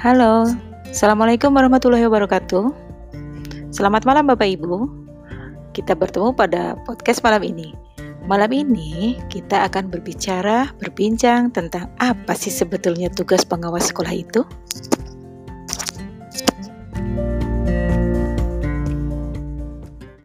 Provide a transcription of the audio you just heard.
Halo, Assalamualaikum warahmatullahi wabarakatuh. Selamat malam Bapak Ibu. Kita bertemu pada podcast malam ini. Malam ini kita akan berbicara, berbincang tentang apa sih sebetulnya tugas pengawas sekolah itu.